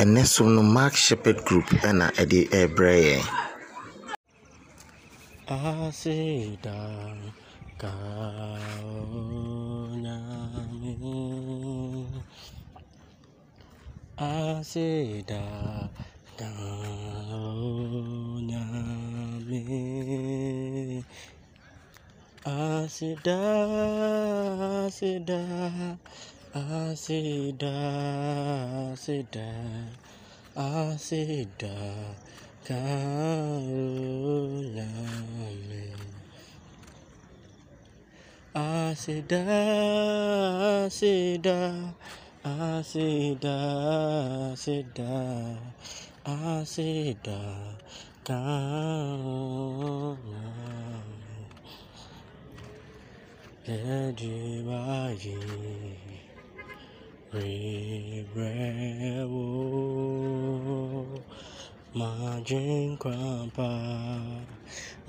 Ɛnnɛ so no Mark Shepherd Group ɛna ɛde ɛrebrɛ yɛn. Aseda ka onyame Aseda ka onyame Aseda aseda asida asida asida kaulame asida asida asida asida asida kaulame Let rebrewo, majin kwapa,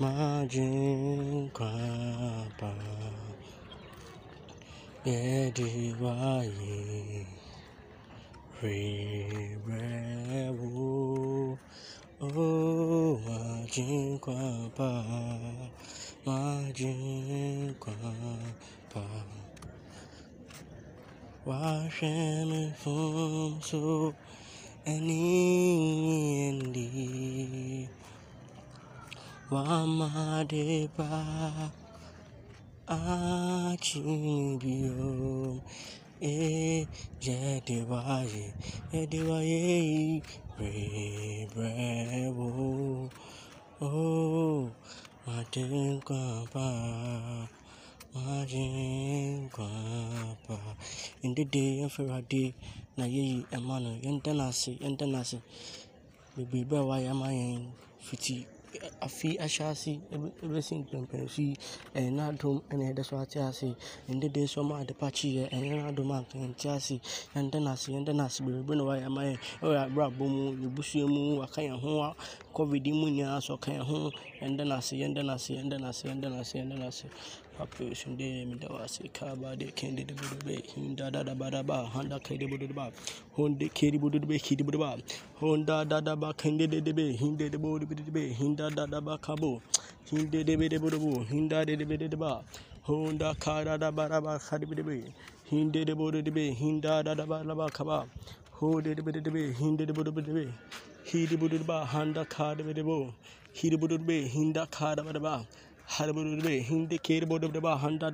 majin kwapa. Ediwaye, rebrewo, oh majin kwapa, majin kwapa. Wahwɛ me fom so ɛne ndi Wamade ba akyi bio E yɛde wayɛ yɛde wayɛ yi rebrɛ wo Oh made nkwa pa Magye nkwa pa ndede yɛmfa Awurade na yɛyi ɛma no yɛnda no ase yɛnda no ase bebrebe a wayɛ ama yɛn fiti afe ahyɛ ase ɛbɛsi mprɛmprɛ so yi ɛyɛ n'adom ɛna yɛda so ate ase ndede so ɔma ade pa kyeeɛ ɛnyɛ n'adom anka yɛnte ase yɛnda no ase yɛnda no ase bebrebe na wayɛ ama yɛn ɛwɔ yɛn abrabɔ mu yɛn busua mu waka yɛn ho a covid mu nyinaa so ɔka yɛn ho yɛnda no ase yɛnda no ase yɛnda no ase yɛnda no ase yɛnda no Papa sunde mi da wase kaba de kende de bodo be hinda da da ba da ba handa kai de bodo ba honde kedi bodo be kedi bodo ba honda da da ba kende de de be hinde de bodo be hinda da da ba kabo hinde de be de bodo bo hinda de de be de ba honda ka da da ba da ba ka de be be hinde de bodo de be hinda da da ba da ba kaba ho de de be de be hinde de bodo be hidi bodo ba handa ka de be de bo hidi bodo de be hinda ka ba da ba Haraburube, Hindi Kirbodu de Ba, Handa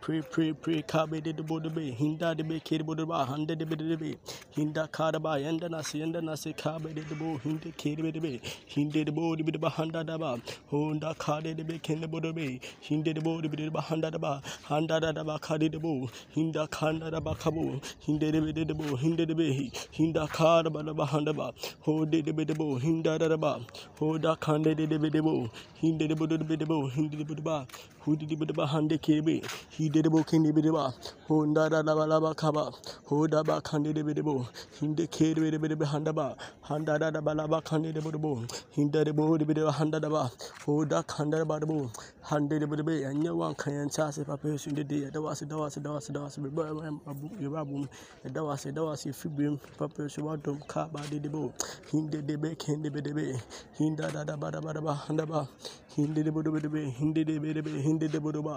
Pre Pre Pre Kabe de Bodube, Hinda de Be Kirboduba, Handa de Bedebe, Hinda Kadaba, Yanda Nasi, Yanda Nasi Kabe de Bo, Hindi Kirbe de Be, Hindi de Bodi de Bahanda Daba, Honda Kade de Be Ken de Bodube, Hindi de Bodi de Bahanda Daba, Handa Daba Kadi de Bo, Hinda Kanda Daba Kabo, Hindi de de Bo, Hindi de Be, Hinda Kadaba de Bahanda Ba, Hode de Bedebo, Hinda Daba, Hoda Kande de Bedebo, Hindi de Bodu hindi de budaba hudi de budaba hande kebe he de bo kindi budaba honda da da bala ba kaba hoda ba kande de budabo hinde kebe de budaba handa ba handa da da bala ba kande de budabo hinda de bo de budaba handa da ba hoda kanda ba de bo hande de budabe anya wan kan ta se papa su de de da wase da wase da wase da wase be ba abu ye ba bu da wase da wase fibrim papa su wa dom ka ba de de bo hinde de be kende be de be hinda da da ba da ba da ba handa ba hindi de bodo bodo be hindi de be de de bodo ba.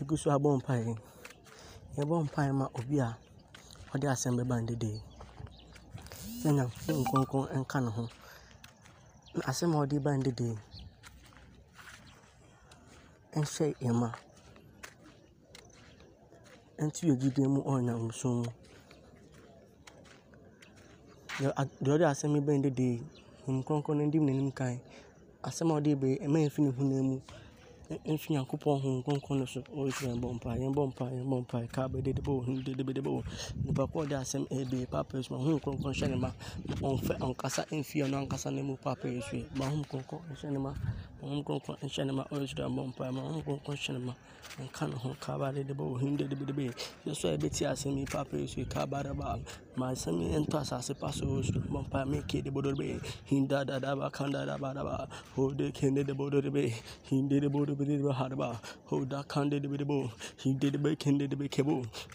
Egu so abɔ mpae yɛbɔ mpae ma obi a ɔde asɛm bɛba ndede sɛ nyankopɔn nkronkron nka ne ho. Na asɛm a ɔde ba ndede nhyɛ yɛn ma. Nto yɛ gyidie mu nyamesom mu The other assembly bɛn de de Honhom Kronkron no di n'anim kan. Asɛm a ɔde rebɛn ɛma yɛn mfiri ne honam mu, ɛmfiri Nyankopɔn Honhom Kronkron no so. Wo Yesu yɛbɔ mpaeɛ, yɛbɔ mpaeɛ, yɛbɔ mpaeɛ. Ka bededebɔ wo, bededebɔ wo. Nipa ko ɔde asɛm ɛrebɛn paapaa Yesu ma Honhom hyɛ ne ma na ɔmmfa ɔnkasa ɛmfiri ɔno ankasa ne mu paapaa Yesu. Ma Honhom Kronkron ne ma. Ɔyɛ soro abɔ mpaeɛ ma honhom kronkron hyɛ ne ma nka ne ho kaba de de bɔ ohim de de de yɛ so a yɛbɛti asɛm yi papa yi so kaba de ba ma asɛm yi ntɔ asase pa so ɔyɛ soro abɔ mpaeɛ ma ke de bɔ hin da da da ba kan da da ba da ba. Ho de ken de de bɔ de be hin de de bɔ de be de ha de ba. Ho da kan de de be de bɔ hin de de be ken de de be ke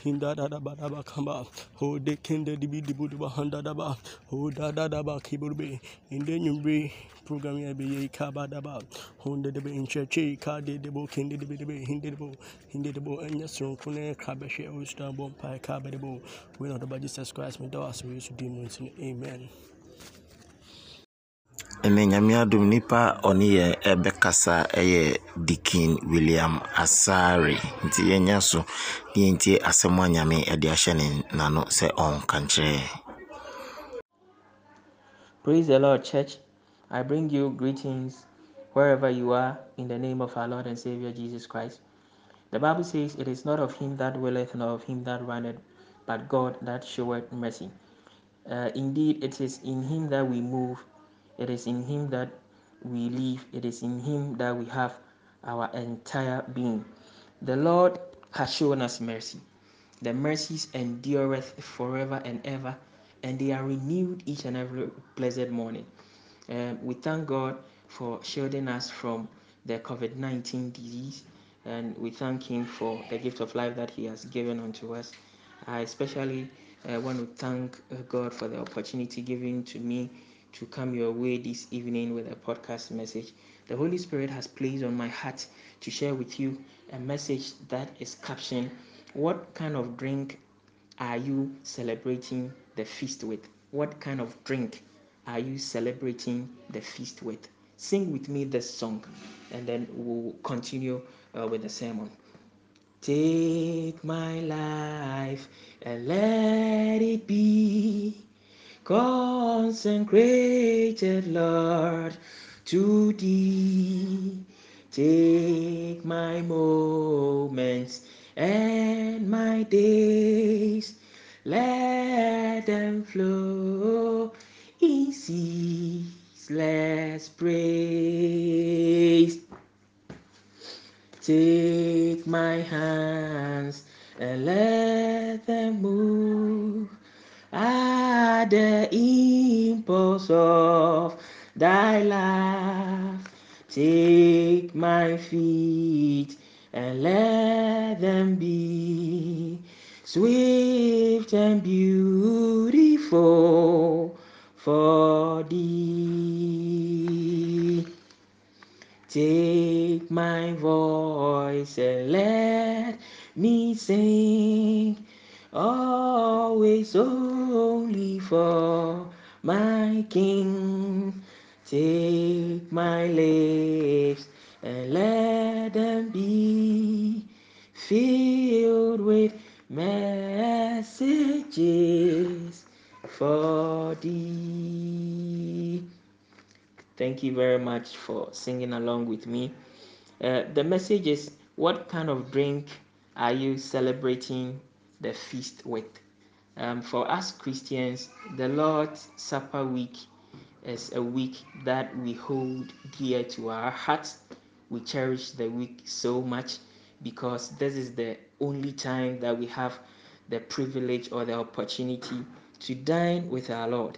hin da da da ba da ba kan ba. Ho de ken de de bi de bo de ba han da da ba. Ho da da da ba ke bo de be. Hin de nyumbre program ya be ye ka ba da ba honde de be in church ka de de bo kinde de be de be hinde de bo hinde de bo enya sron ko ne ka be hwe o sta bo pa ka be de bo. We no the Jesus Christ me da was we so di mu amen. Ɛnɛ nyame adom nipa ɔne yɛ ɛbɛkasa ɛyɛ dikin william asare. Nti yɛnya so ne yɛntie asɛm a nyame ɛde ahyɛ ne n'ano sɛ ɔnka nkyerɛ. Praise the Lord, church. I bring you greetings wherever you are in the name of our Lord and Savior Jesus Christ. The Bible says, It is not of him that willeth, nor of him that runneth, but God that showeth mercy. Uh, indeed, it is in him that we move, it is in him that we live, it is in him that we have our entire being. The Lord has shown us mercy. The mercies endureth forever and ever, and they are renewed each and every blessed morning. Um, we thank God for shielding us from the COVID 19 disease, and we thank Him for the gift of life that He has given unto us. I especially uh, want to thank uh, God for the opportunity given to me to come your way this evening with a podcast message. The Holy Spirit has placed on my heart to share with you a message that is captioned What kind of drink are you celebrating the feast with? What kind of drink are you celebrating the feast with? Sing with me this song and then we'll continue uh, with the sermon. Take my life and let it be consecrated, Lord, to thee. Take my moments and my days, let them flow in ceaseless praise. Take my hands and let them move at the impulse of thy love. Take my feet and let them be swift and beautiful for Take my voice and let me sing, always only for my King. Take my lips and let them be filled with messages for thee. Thank you very much for singing along with me. Uh, the message is What kind of drink are you celebrating the feast with? Um, for us Christians, the Lord's Supper week is a week that we hold dear to our hearts. We cherish the week so much because this is the only time that we have the privilege or the opportunity to dine with our Lord.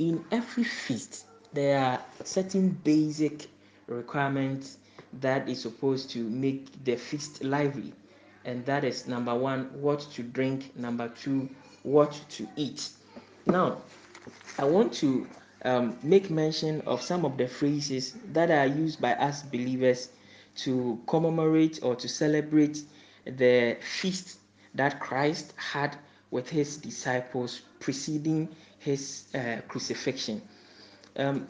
In every feast, there are certain basic requirements that is supposed to make the feast lively and that is number one what to drink number two what to eat. Now i want to um, make mention of some of the phrases that are used by us believers to commemorate or to celebrate the feast that christ had with his disciples preceding his uh, crucifixion um,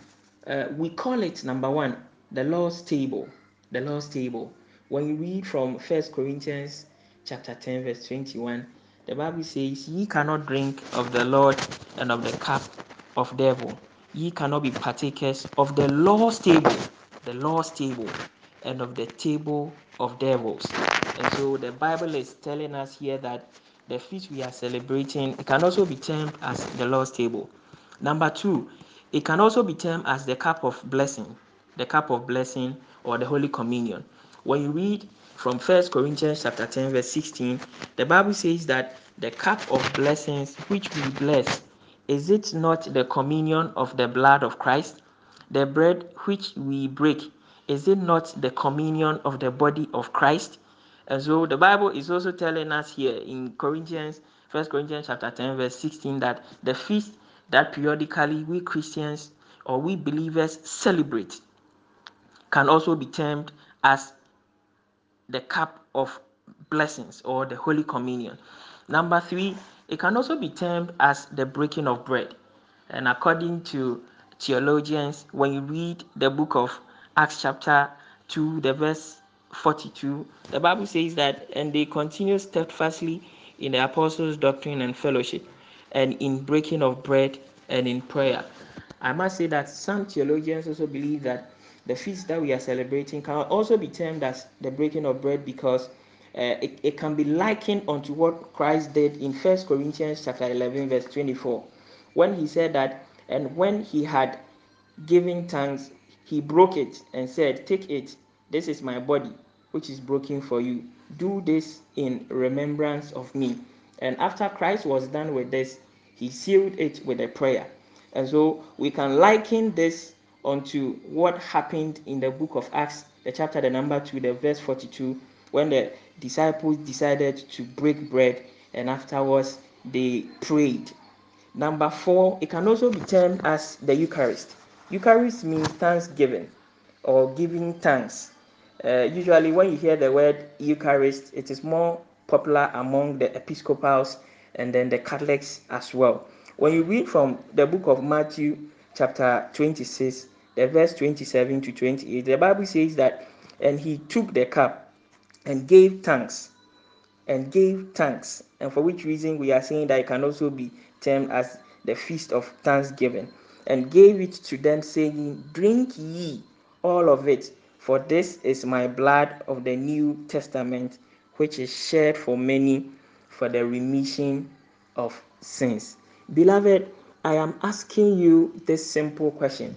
uh, we call it number one the lord's table the lord's table. When you read from first corinthians chapter 10 verse 21 the bible says ye cannot drink of the lord and of the cup of devil. Ye cannot be partakers of the lord's table the lord's table and of the table of devils. And so the bible is telling us here that the feast we are celebrating it can also be termed as the lord's table. Number two it can also be termed as the cup of blessing the cup of blessing or the Holy Communion. When you read from First Corinthians chapter 10, verse 16, the Bible says that the cup of blessings which we bless, is it not the communion of the blood of Christ? The bread which we break, is it not the communion of the body of Christ? And so the Bible is also telling us here in Corinthians, First Corinthians chapter 10, verse 16, that the feast that periodically we Christians or we believers celebrate can also be termed as the cup of blessings or the Holy Communion. Number three, it can also be termed as the breaking of bread. And according to theologians, when you read the book of Acts, chapter 2, the verse 42, the Bible says that, and they continue steadfastly in the apostles' doctrine and fellowship, and in breaking of bread and in prayer. I must say that some theologians also believe that the feast that we are celebrating can also be termed as the breaking of bread because uh, it, it can be likened unto what Christ did in First Corinthians chapter 11 verse 24 when he said that and when he had given thanks he broke it and said take it. This is my body which is broken for you. Do this in remembrance of me and after Christ was done with this he sealed it with a prayer and so we can liken this unto what happened in the book of Acts, the chapter, the number 2, the verse 42, when the disciples decided to break bread and afterwards they prayed. Number four, it can also be termed as the Eucharist. Eucharist means thanksgiving or giving thanks. Uh, usually, when you hear the word Eucharist, it is more popular among the Episcopals and then the Catholics as well. When you read from the book of Matthew, chapter 26, the verse 27 to 28, the Bible says that, and he took the cup and gave thanks, and gave thanks, and for which reason we are saying that it can also be termed as the feast of thanksgiving, and gave it to them, saying, Drink ye all of it, for this is my blood of the New Testament, which is shed for many for the remission of sins. Beloved, I am asking you this simple question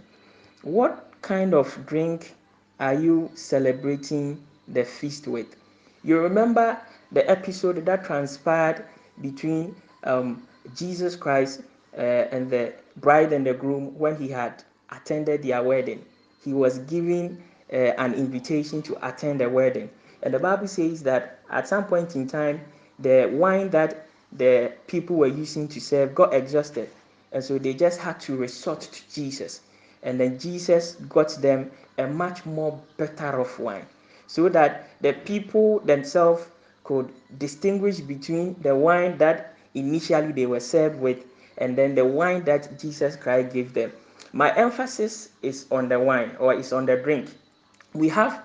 What kind of drink are you celebrating the feast with? You remember the episode that transpired between um, Jesus Christ uh, and the bride and the groom when he had attended their wedding. He was given uh, an invitation to attend the wedding. And the Bible says that at some point in time, the wine that the people were using to serve got exhausted. And so they just had to resort to Jesus. And then Jesus got them a much more better of wine so that the people themselves could distinguish between the wine that initially they were served with and then the wine that Jesus Christ gave them. My emphasis is on the wine or is on the drink. We have,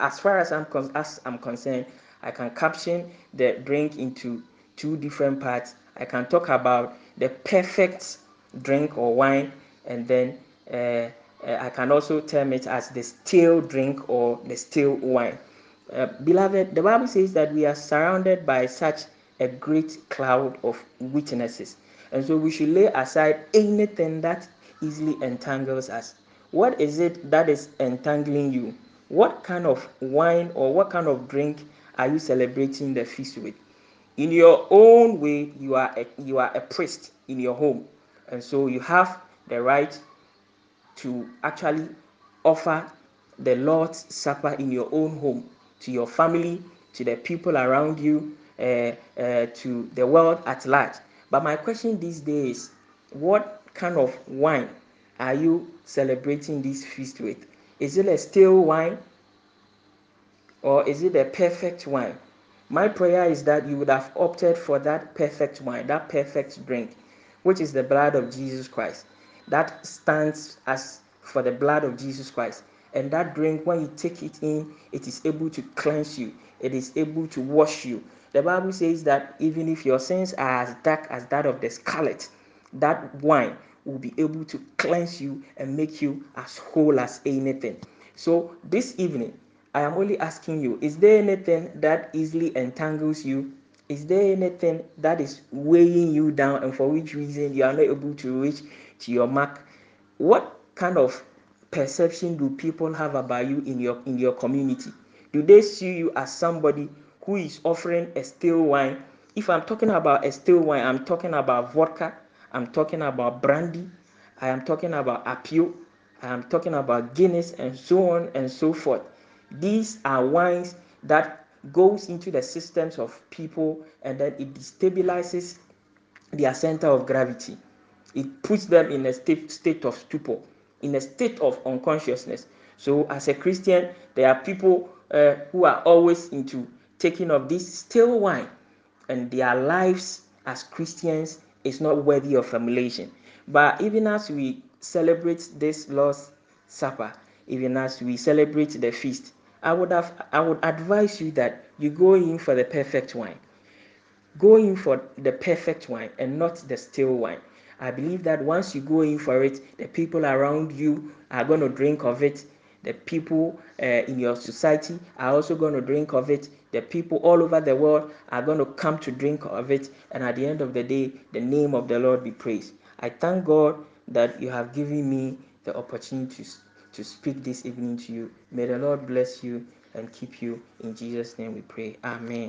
as far as I'm, con- as I'm concerned, I can caption the drink into two different parts. I can talk about the perfect drink or wine, and then uh, uh, I can also term it as the still drink or the still wine. Uh, beloved, the Bible says that we are surrounded by such a great cloud of witnesses, and so we should lay aside anything that easily entangles us. What is it that is entangling you? What kind of wine or what kind of drink are you celebrating the feast with? In your own way, you are a, you are a priest in your home, and so you have the right to actually offer the Lord's Supper in your own home to your family, to the people around you, uh, uh, to the world at large. But my question these days what kind of wine are you celebrating this feast with? Is it a still wine or is it a perfect wine? My prayer is that you would have opted for that perfect wine, that perfect drink, which is the blood of Jesus Christ. That stands as for the blood of Jesus Christ. And that drink, when you take it in, it is able to cleanse you, it is able to wash you. The Bible says that even if your sins are as dark as that of the scarlet, that wine will be able to cleanse you and make you as whole as anything. So, this evening, I am only asking you is there anything that easily entangles you? Is there anything that is weighing you down and for which reason you are not able to reach to your mark? What kind of perception do people have about you in your in your community? Do they see you as somebody who is offering a still wine? If I'm talking about a still wine, I'm talking about vodka, I'm talking about brandy, I am talking about apio, I am talking about Guinness, and so on and so forth. These are wines that goes into the systems of people and then it destabilizes their center of gravity. It puts them in a state, state of stupor, in a state of unconsciousness. So, as a Christian, there are people uh, who are always into taking of this still wine, and their lives as Christians is not worthy of emulation. But even as we celebrate this Lord's Supper, even as we celebrate the feast, I would have I would advise you that you go in for the perfect wine. Go in for the perfect wine and not the stale wine. I believe that once you go in for it, the people around you are going to drink of it. The people uh, in your society are also going to drink of it. The people all over the world are going to come to drink of it. And at the end of the day, the name of the Lord be praised. I thank God that you have given me the opportunity to, to speak this evening to you. May the Lord bless you and keep you. In Jesus' name we pray. Amen.